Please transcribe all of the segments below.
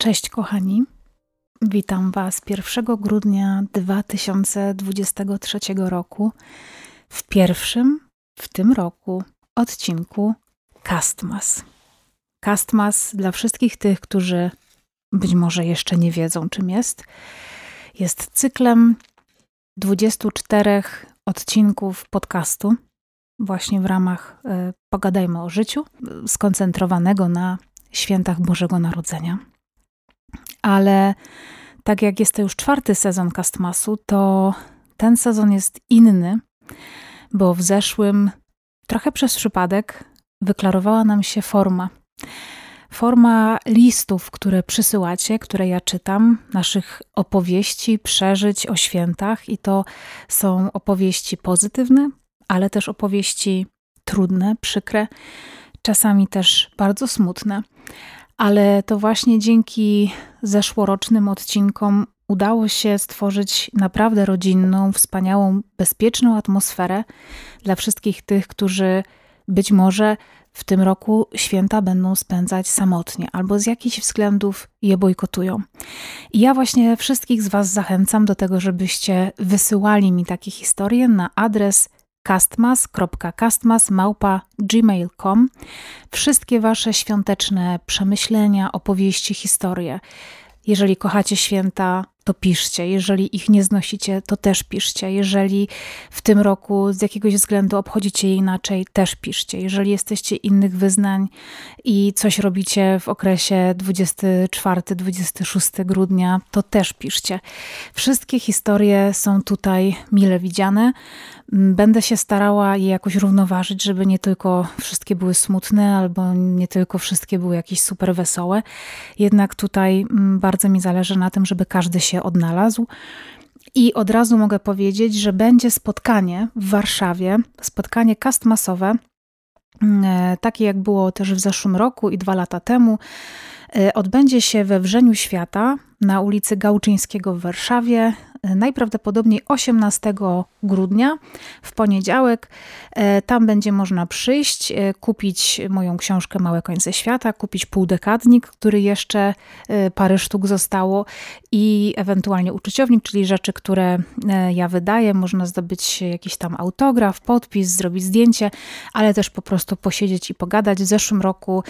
Cześć kochani. Witam Was 1 grudnia 2023 roku w pierwszym w tym roku odcinku Castmas. Castmas dla wszystkich tych, którzy być może jeszcze nie wiedzą, czym jest, jest cyklem 24 odcinków podcastu, właśnie w ramach y, Pogadajmy o życiu, skoncentrowanego na świętach Bożego Narodzenia. Ale tak jak jest to już czwarty sezon Castmasu, to ten sezon jest inny, bo w zeszłym, trochę przez przypadek, wyklarowała nam się forma. Forma listów, które przysyłacie, które ja czytam, naszych opowieści, przeżyć o świętach, i to są opowieści pozytywne, ale też opowieści trudne, przykre, czasami też bardzo smutne. Ale to właśnie dzięki zeszłorocznym odcinkom udało się stworzyć naprawdę rodzinną, wspaniałą, bezpieczną atmosferę dla wszystkich tych, którzy być może w tym roku święta będą spędzać samotnie albo z jakichś względów je bojkotują. I ja właśnie wszystkich z Was zachęcam do tego, żebyście wysyłali mi takie historie na adres castmas.castmas.gmail.com Wszystkie Wasze świąteczne przemyślenia, opowieści, historie. Jeżeli kochacie święta, to piszcie. Jeżeli ich nie znosicie, to też piszcie. Jeżeli w tym roku z jakiegoś względu obchodzicie je inaczej, też piszcie. Jeżeli jesteście innych wyznań i coś robicie w okresie 24-26 grudnia, to też piszcie. Wszystkie historie są tutaj mile widziane. Będę się starała je jakoś równoważyć, żeby nie tylko wszystkie były smutne, albo nie tylko wszystkie były jakieś super wesołe. Jednak tutaj mm, bardzo mi zależy na tym, żeby każdy się odnalazł. I od razu mogę powiedzieć, że będzie spotkanie w Warszawie, spotkanie kastmasowe, mm, e, takie jak było też w zeszłym roku i dwa lata temu. E, odbędzie się we Wrzeniu Świata na ulicy Gałczyńskiego w Warszawie najprawdopodobniej 18 grudnia w poniedziałek. E, tam będzie można przyjść, e, kupić moją książkę Małe końce świata, kupić półdekadnik, który jeszcze e, parę sztuk zostało i ewentualnie uczuciownik, czyli rzeczy, które ja wydaję. Można zdobyć jakiś tam autograf, podpis, zrobić zdjęcie, ale też po prostu posiedzieć i pogadać. W zeszłym roku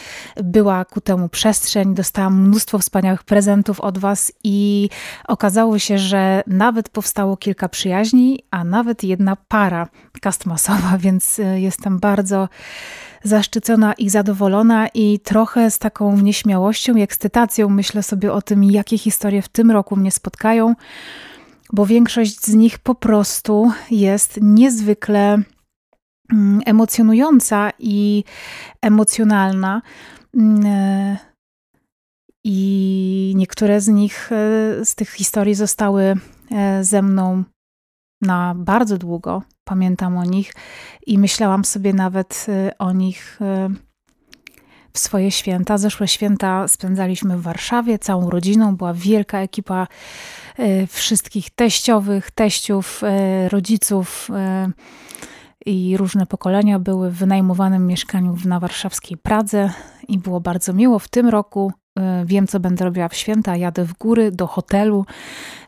była ku temu przestrzeń, dostałam mnóstwo wspaniałych prezentów od Was i okazało się, że nawet powstało kilka przyjaźni, a nawet jedna para kastmasowa, więc y, jestem bardzo zaszczycona i zadowolona i trochę z taką nieśmiałością i ekscytacją myślę sobie o tym, jakie historie w tym roku mnie spotkają, bo większość z nich po prostu jest niezwykle mm, emocjonująca i emocjonalna. I niektóre z nich, e, z tych historii zostały E, ze mną na bardzo długo. Pamiętam o nich i myślałam sobie nawet e, o nich w swoje święta. Zeszłe święta spędzaliśmy w Warszawie całą rodziną. Była wielka ekipa wszystkich teściowych, teściów, rodziców i różne pokolenia były w wynajmowanym mieszkaniu na warszawskiej Pradze i było bardzo miło. W tym roku wiem, co będę robiła w święta, jadę w góry do hotelu.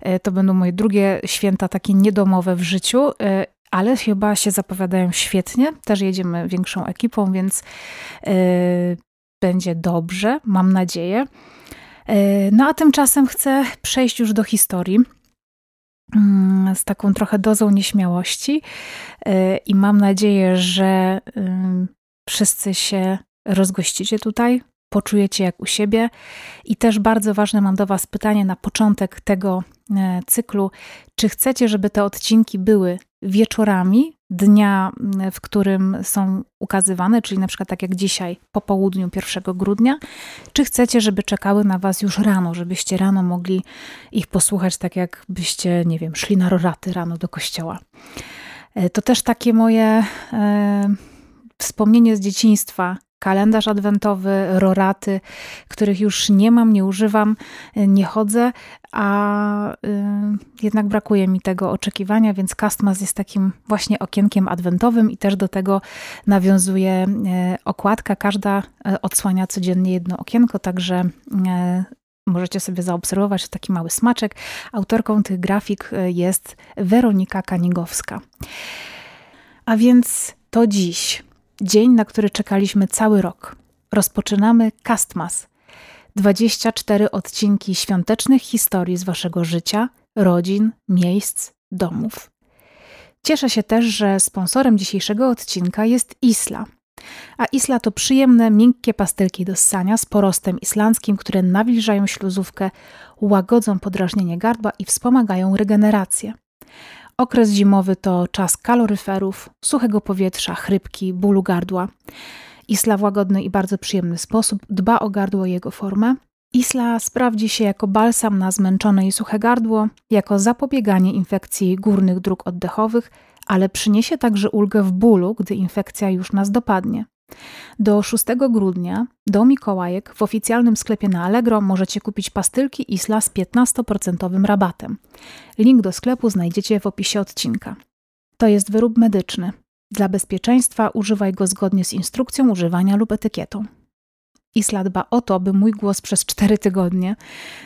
E, to będą moje drugie święta takie niedomowe w życiu, e, ale chyba się zapowiadają świetnie. Też jedziemy większą ekipą, więc będzie dobrze, mam nadzieję. No a tymczasem chcę przejść już do historii mm, z taką trochę dozą nieśmiałości i mam nadzieję, że wszyscy się rozgościcie tutaj poczujecie jak u siebie. I też bardzo ważne mam do Was pytanie na początek tego e, cyklu: czy chcecie, żeby te odcinki były wieczorami dnia, w którym są ukazywane, czyli na przykład tak jak dzisiaj po południu 1 grudnia, czy chcecie, żeby czekały na Was już rano, żebyście rano mogli ich posłuchać, tak jakbyście, nie wiem, szli na roraty rano do kościoła. E, to też takie moje e, wspomnienie z dzieciństwa, kalendarz adwentowy, roraty, których już nie mam, nie używam, nie chodzę, a y, jednak brakuje mi tego oczekiwania, więc Castmas jest takim właśnie okienkiem adwentowym i też do tego nawiązuje y, okładka. Każda y, odsłania codziennie jedno okienko, także Możecie sobie zaobserwować taki mały smaczek. Autorką tych grafik jest Weronika Kanigowska. A więc to dziś, dzień, na który czekaliśmy cały rok. Rozpoczynamy Castmas. 24 odcinki świątecznych historii z waszego życia, rodzin, miejsc, domów. Cieszę się też, że sponsorem dzisiejszego odcinka jest Isla. A Isla to przyjemne, miękkie pastelki do ssania z porostem islandzkim, które nawilżają śluzówkę, łagodzą podrażnienie gardła i wspomagają regenerację. Okres zimowy to czas kaloryferów, suchego powietrza, chrypki, bólu gardła. Isla w łagodny i bardzo przyjemny sposób dba o gardło i jego formę. Isla sprawdzi się jako balsam na zmęczone i suche gardło, jako zapobieganie infekcji górnych dróg oddechowych, ale przyniesie także ulgę w bólu, gdy infekcja już nas dopadnie. Do 6 grudnia do Mikołajek w oficjalnym sklepie na Allegro możecie kupić pastylki Isla z 15% rabatem. Link do sklepu znajdziecie w opisie odcinka. To jest wyrób medyczny. Dla bezpieczeństwa używaj go zgodnie z instrukcją używania lub etykietą. Isla dba o to, by mój głos przez cztery tygodnie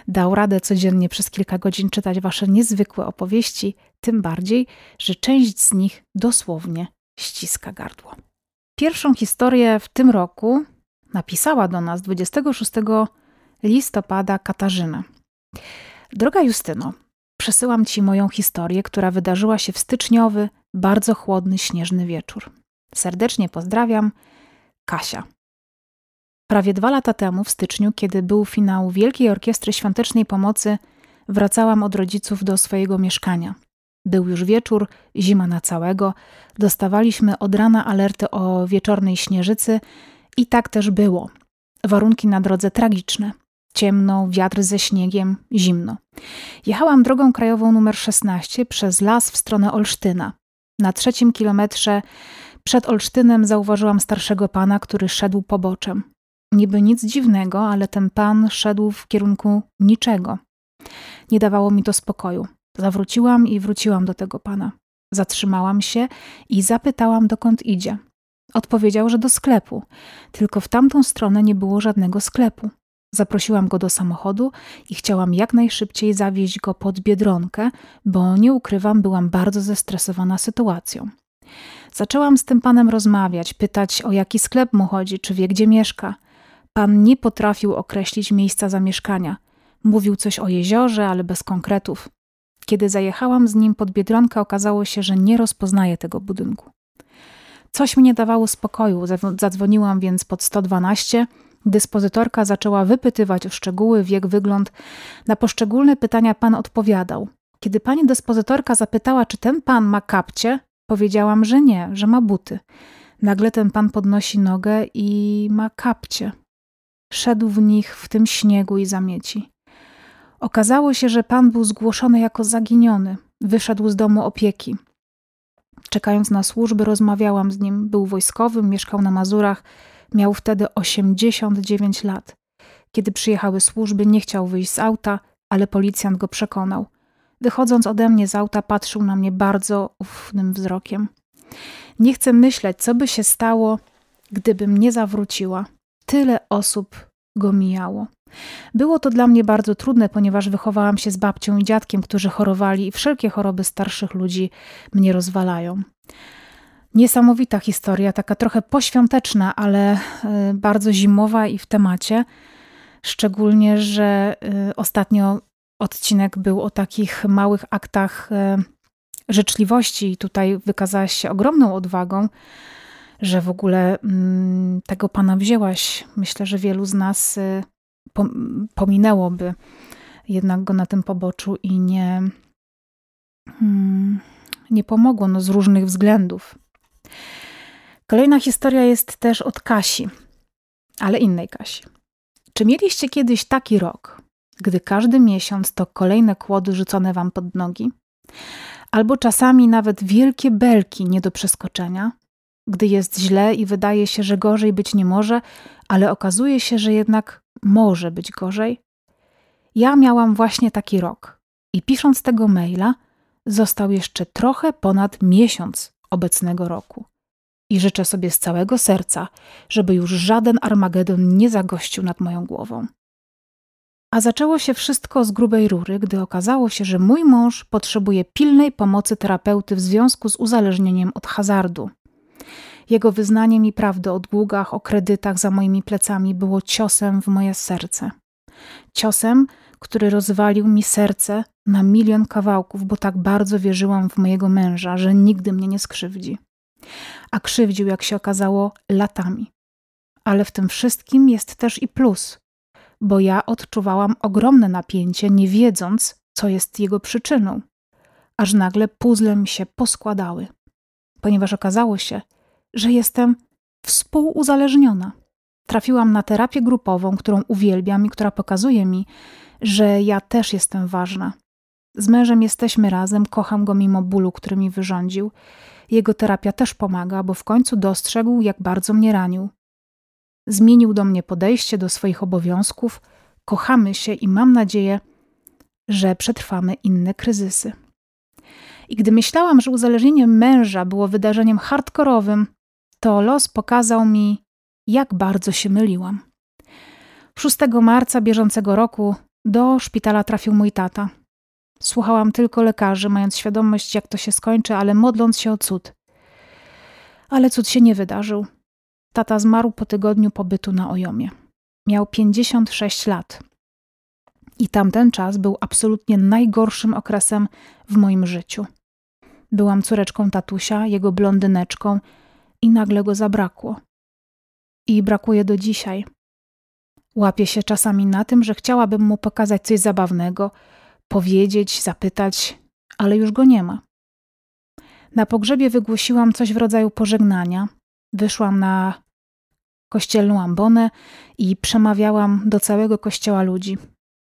dał radę codziennie przez kilka godzin czytać wasze niezwykłe opowieści, tym bardziej, że część z nich dosłownie ściska gardło. Pierwszą historię w tym roku napisała do nas 26 listopada Katarzyna. Droga Justyno, przesyłam Ci moją historię, która wydarzyła się w styczniowy, bardzo chłodny, śnieżny wieczór. Serdecznie pozdrawiam, Kasia. Prawie dwa lata temu, w styczniu, kiedy był finał Wielkiej Orkiestry Świątecznej Pomocy, wracałam od rodziców do swojego mieszkania. Był już wieczór, zima na całego, dostawaliśmy od rana alerty o wieczornej śnieżycy i tak też było. Warunki na drodze tragiczne. Ciemno, wiatr ze śniegiem, zimno. Jechałam drogą krajową numer 16 przez las w stronę Olsztyna. Na trzecim kilometrze przed Olsztynem zauważyłam starszego pana, który szedł poboczem. Niby nic dziwnego, ale ten pan szedł w kierunku niczego. Nie dawało mi to spokoju. Zawróciłam i wróciłam do tego pana. Zatrzymałam się i zapytałam, dokąd idzie. Odpowiedział, że do sklepu, tylko w tamtą stronę nie było żadnego sklepu. Zaprosiłam go do samochodu i chciałam jak najszybciej zawieźć go pod biedronkę, bo nie ukrywam, byłam bardzo zestresowana sytuacją. Zaczęłam z tym panem rozmawiać, pytać o jaki sklep mu chodzi, czy wie gdzie mieszka. Pan nie potrafił określić miejsca zamieszkania. Mówił coś o jeziorze, ale bez konkretów. Kiedy zajechałam z nim pod biedronkę, okazało się, że nie rozpoznaje tego budynku. Coś mi nie dawało spokoju. Zadzwoniłam więc pod 112. Dyspozytorka zaczęła wypytywać o szczegóły, wiek, wygląd. Na poszczególne pytania pan odpowiadał. Kiedy pani dyspozytorka zapytała, czy ten pan ma kapcie, powiedziałam, że nie, że ma buty. Nagle ten pan podnosi nogę i ma kapcie. Szedł w nich w tym śniegu i zamieci. Okazało się, że pan był zgłoszony jako zaginiony. Wyszedł z domu opieki. Czekając na służby, rozmawiałam z nim. Był wojskowym, mieszkał na Mazurach. Miał wtedy 89 lat. Kiedy przyjechały służby, nie chciał wyjść z auta, ale policjant go przekonał. Wychodząc ode mnie z auta, patrzył na mnie bardzo ufnym wzrokiem. Nie chcę myśleć, co by się stało, gdybym nie zawróciła. Tyle osób go mijało. Było to dla mnie bardzo trudne, ponieważ wychowałam się z babcią i dziadkiem, którzy chorowali i wszelkie choroby starszych ludzi mnie rozwalają. Niesamowita historia, taka trochę poświąteczna, ale e, bardzo zimowa i w temacie. Szczególnie, że e, ostatnio odcinek był o takich małych aktach e, życzliwości i tutaj wykazałaś się ogromną odwagą że w ogóle mm, tego pana wzięłaś. Myślę, że wielu z nas pominęłoby jednak go na tym poboczu i nie, mm, nie pomogło no, z różnych względów. Kolejna historia jest też od Kasi, ale innej Kasi. Czy mieliście kiedyś taki rok, gdy każdy miesiąc to kolejne kłody rzucone wam pod nogi? Albo czasami nawet wielkie belki nie do przeskoczenia, gdy jest źle i wydaje się, że gorzej być nie może, ale okazuje się, że jednak może być gorzej? Ja miałam właśnie taki rok i pisząc tego maila, został jeszcze trochę ponad miesiąc obecnego roku. I życzę sobie z całego serca, żeby już żaden Armagedon nie zagościł nad moją głową. A zaczęło się wszystko z grubej rury, gdy okazało się, że mój mąż potrzebuje pilnej pomocy terapeuty w związku z uzależnieniem od hazardu. Jego wyznanie mi prawdy o długach, o kredytach za moimi plecami było ciosem w moje serce. Ciosem, który rozwalił mi serce na milion kawałków, bo tak bardzo wierzyłam w mojego męża, że nigdy mnie nie skrzywdzi. A krzywdził, jak się okazało, latami. Ale w tym wszystkim jest też i plus, bo ja odczuwałam ogromne napięcie, nie wiedząc, co jest jego przyczyną. Aż nagle puzzle mi się poskładały, ponieważ okazało się, że jestem współuzależniona. Trafiłam na terapię grupową, którą uwielbiam i która pokazuje mi, że ja też jestem ważna. Z mężem jesteśmy razem, kocham go mimo bólu, który mi wyrządził. Jego terapia też pomaga, bo w końcu dostrzegł, jak bardzo mnie ranił. Zmienił do mnie podejście do swoich obowiązków, kochamy się i mam nadzieję, że przetrwamy inne kryzysy. I gdy myślałam, że uzależnienie męża było wydarzeniem hardkorowym, to los pokazał mi, jak bardzo się myliłam. 6 marca bieżącego roku do szpitala trafił mój tata. Słuchałam tylko lekarzy, mając świadomość, jak to się skończy, ale modląc się o cud. Ale cud się nie wydarzył. Tata zmarł po tygodniu pobytu na Ojomie. Miał 56 lat. I tamten czas był absolutnie najgorszym okresem w moim życiu. Byłam córeczką tatusia, jego blondyneczką i nagle go zabrakło. I brakuje do dzisiaj. Łapię się czasami na tym, że chciałabym mu pokazać coś zabawnego, powiedzieć, zapytać, ale już go nie ma. Na pogrzebie wygłosiłam coś w rodzaju pożegnania. Wyszłam na kościelną ambonę i przemawiałam do całego kościoła ludzi.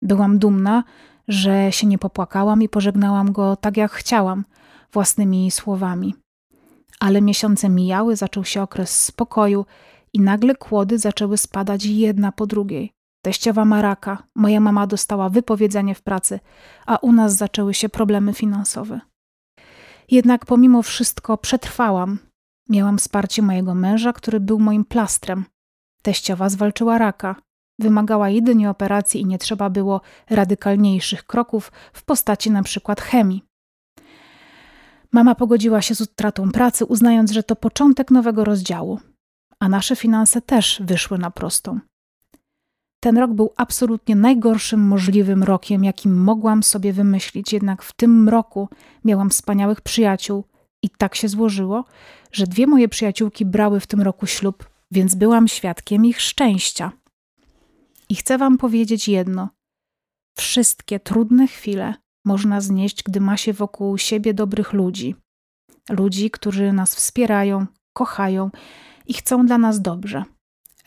Byłam dumna, że się nie popłakałam i pożegnałam go tak, jak chciałam, własnymi słowami. Ale miesiące mijały, zaczął się okres spokoju i nagle kłody zaczęły spadać jedna po drugiej. Teściowa ma raka, moja mama dostała wypowiedzenie w pracy, a u nas zaczęły się problemy finansowe. Jednak pomimo wszystko przetrwałam. Miałam wsparcie mojego męża, który był moim plastrem. Teściowa zwalczyła raka. Wymagała jedynie operacji i nie trzeba było radykalniejszych kroków w postaci na przykład chemii. Mama pogodziła się z utratą pracy, uznając, że to początek nowego rozdziału, a nasze finanse też wyszły na prostą. Ten rok był absolutnie najgorszym możliwym rokiem, jakim mogłam sobie wymyślić, jednak w tym roku miałam wspaniałych przyjaciół i tak się złożyło, że dwie moje przyjaciółki brały w tym roku ślub, więc byłam świadkiem ich szczęścia. I chcę Wam powiedzieć jedno: wszystkie trudne chwile można znieść, gdy ma się wokół siebie dobrych ludzi. Ludzi, którzy nas wspierają, kochają i chcą dla nas dobrze.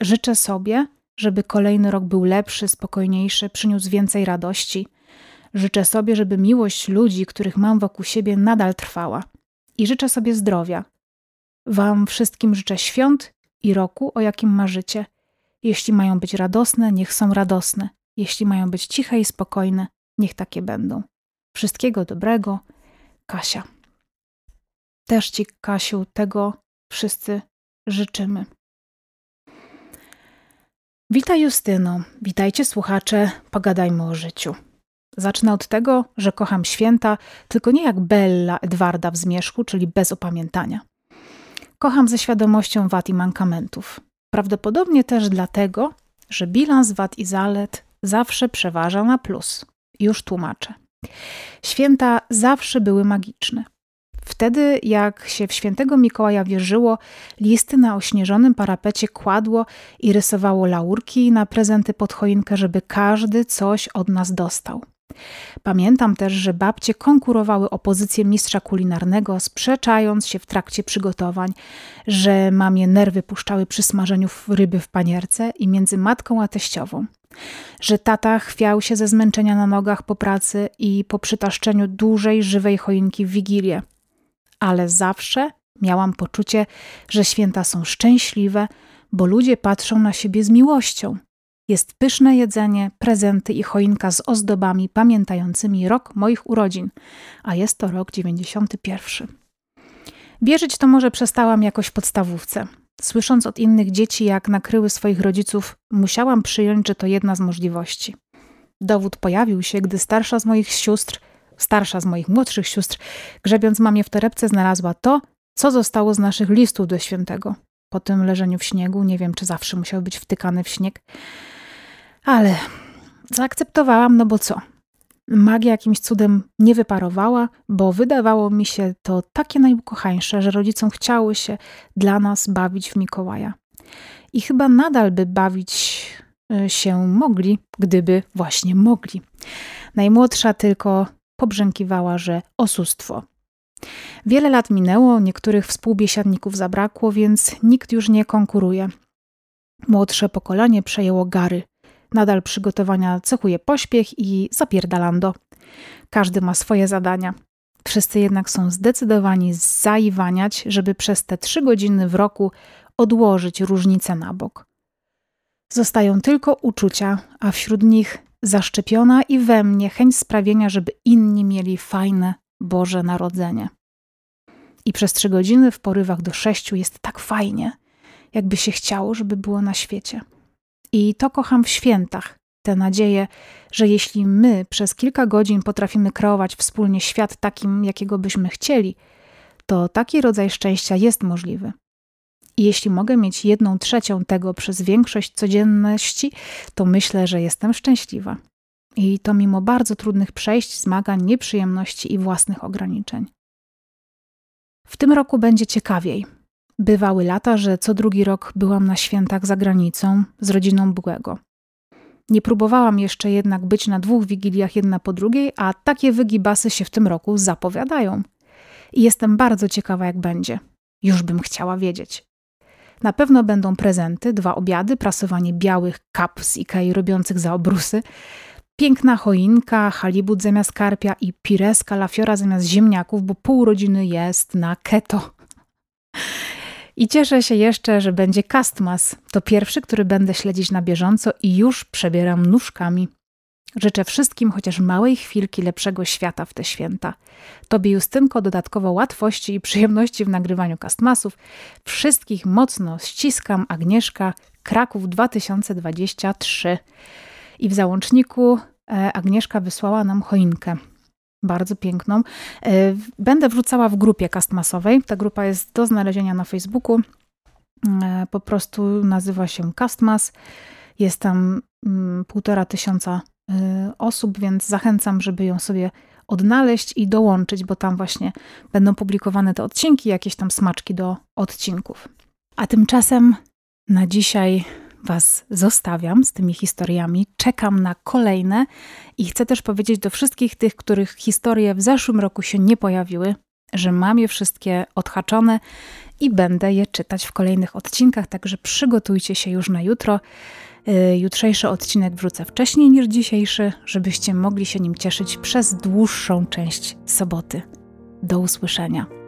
Życzę sobie, żeby kolejny rok był lepszy, spokojniejszy, przyniósł więcej radości. Życzę sobie, żeby miłość ludzi, których mam wokół siebie, nadal trwała. I życzę sobie zdrowia. Wam wszystkim życzę świąt i roku, o jakim marzycie. Jeśli mają być radosne, niech są radosne. Jeśli mają być ciche i spokojne, niech takie będą. Wszystkiego dobrego, Kasia. Też Ci, Kasiu, tego wszyscy życzymy. Witaj Justyno, witajcie słuchacze, pogadajmy o życiu. Zacznę od tego, że kocham święta, tylko nie jak Bella Edwarda w Zmierzchu, czyli bez opamiętania. Kocham ze świadomością wad i mankamentów. Prawdopodobnie też dlatego, że bilans wad i zalet zawsze przeważa na plus. Już tłumaczę. Święta zawsze były magiczne. Wtedy, jak się w świętego Mikołaja wierzyło, listy na ośnieżonym parapecie kładło i rysowało laurki na prezenty pod choinkę, żeby każdy coś od nas dostał. Pamiętam też, że babcie konkurowały o pozycję mistrza kulinarnego, sprzeczając się w trakcie przygotowań, że mamie nerwy puszczały przy smażeniu ryby w panierce i między matką a teściową, że tata chwiał się ze zmęczenia na nogach po pracy i po przytaszczeniu dużej, żywej choinki w Wigilię. Ale zawsze miałam poczucie, że święta są szczęśliwe, bo ludzie patrzą na siebie z miłością – jest pyszne jedzenie, prezenty i choinka z ozdobami pamiętającymi rok moich urodzin, a jest to rok 91. Wierzyć to może przestałam jakoś w podstawówce. Słysząc od innych dzieci, jak nakryły swoich rodziców, musiałam przyjąć, że to jedna z możliwości. Dowód pojawił się, gdy starsza z moich sióstr, starsza z moich młodszych sióstr, grzebiąc mamie w torebce, znalazła to, co zostało z naszych listów do świętego. Po tym leżeniu w śniegu, nie wiem, czy zawsze musiał być wtykany w śnieg, ale zaakceptowałam, no bo co? Magia jakimś cudem nie wyparowała, bo wydawało mi się to takie najukochańsze, że rodzicom chciały się dla nas bawić w Mikołaja. I chyba nadal by bawić e, się mogli, gdyby właśnie mogli. Najmłodsza tylko pobrzękiwała, że oszustwo. Wiele lat minęło, niektórych współbiesiadników zabrakło, więc nikt już nie konkuruje. Młodsze pokolenie przejęło gary. Nadal przygotowania cechuje pośpiech i zapierdalando. Każdy ma swoje zadania. Wszyscy jednak są zdecydowani zaiwaniać, żeby przez te trzy godziny w roku odłożyć różnice na bok. Zostają tylko uczucia, a wśród nich zaszczepiona i we mnie chęć sprawienia, żeby inni mieli fajne Boże Narodzenie. I przez trzy godziny w porywach do sześciu jest tak fajnie, jakby się chciało, żeby było na świecie. I to kocham w świętach, tę nadzieję, że jeśli my przez kilka godzin potrafimy kreować wspólnie świat takim, jakiego byśmy chcieli, to taki rodzaj szczęścia jest możliwy. I jeśli mogę mieć jedną trzecią tego przez większość codzienności, to myślę, że jestem szczęśliwa. I to mimo bardzo trudnych przejść, zmagań, nieprzyjemności i własnych ograniczeń. W tym roku będzie ciekawiej. Bywały lata, że co drugi rok byłam na świętach za granicą z rodziną byłego. Nie próbowałam jeszcze jednak być na dwóch wigiliach jedna po drugiej, a takie wygibasy się w tym roku zapowiadają. I jestem bardzo ciekawa, jak będzie. Już bym chciała wiedzieć. Na pewno będą prezenty, dwa obiady, prasowanie białych kap z Ikei robiących za obrusy, piękna choinka, halibut zamiast karpia i pireska lafiora zamiast ziemniaków, bo pół rodziny jest na keto. I cieszę się jeszcze, że będzie Castmas. To pierwszy, który będę śledzić na bieżąco i już przebieram nóżkami. Życzę wszystkim chociaż małej chwilki lepszego świata w te święta. Tobie, Justynko, dodatkowo łatwości i przyjemności w nagrywaniu Castmasów. Wszystkich mocno ściskam. Agnieszka, Kraków 2023. I w załączniku e, Agnieszka wysłała nam choinkę bardzo piękną. E, będę wrzucała w grupie castmasowej. Ta grupa jest do znalezienia na Facebooku. E, po prostu nazywa się Castmas. Jest tam mm, półtora tysiąca e, osób, więc zachęcam, żeby ją sobie odnaleźć i dołączyć, bo tam właśnie będą publikowane te odcinki, jakieś tam smaczki do odcinków. A tymczasem na dzisiaj Was zostawiam z tymi historiami. Czekam na kolejne i chcę też powiedzieć do wszystkich tych, których historie w zeszłym roku się nie pojawiły, że mam je wszystkie odhaczone i będę je czytać w kolejnych odcinkach, także przygotujcie się już na jutro. Y, jutrzejszy odcinek wrzucę wcześniej niż dzisiejszy, żebyście mogli się nim cieszyć przez dłuższą część soboty. Do usłyszenia.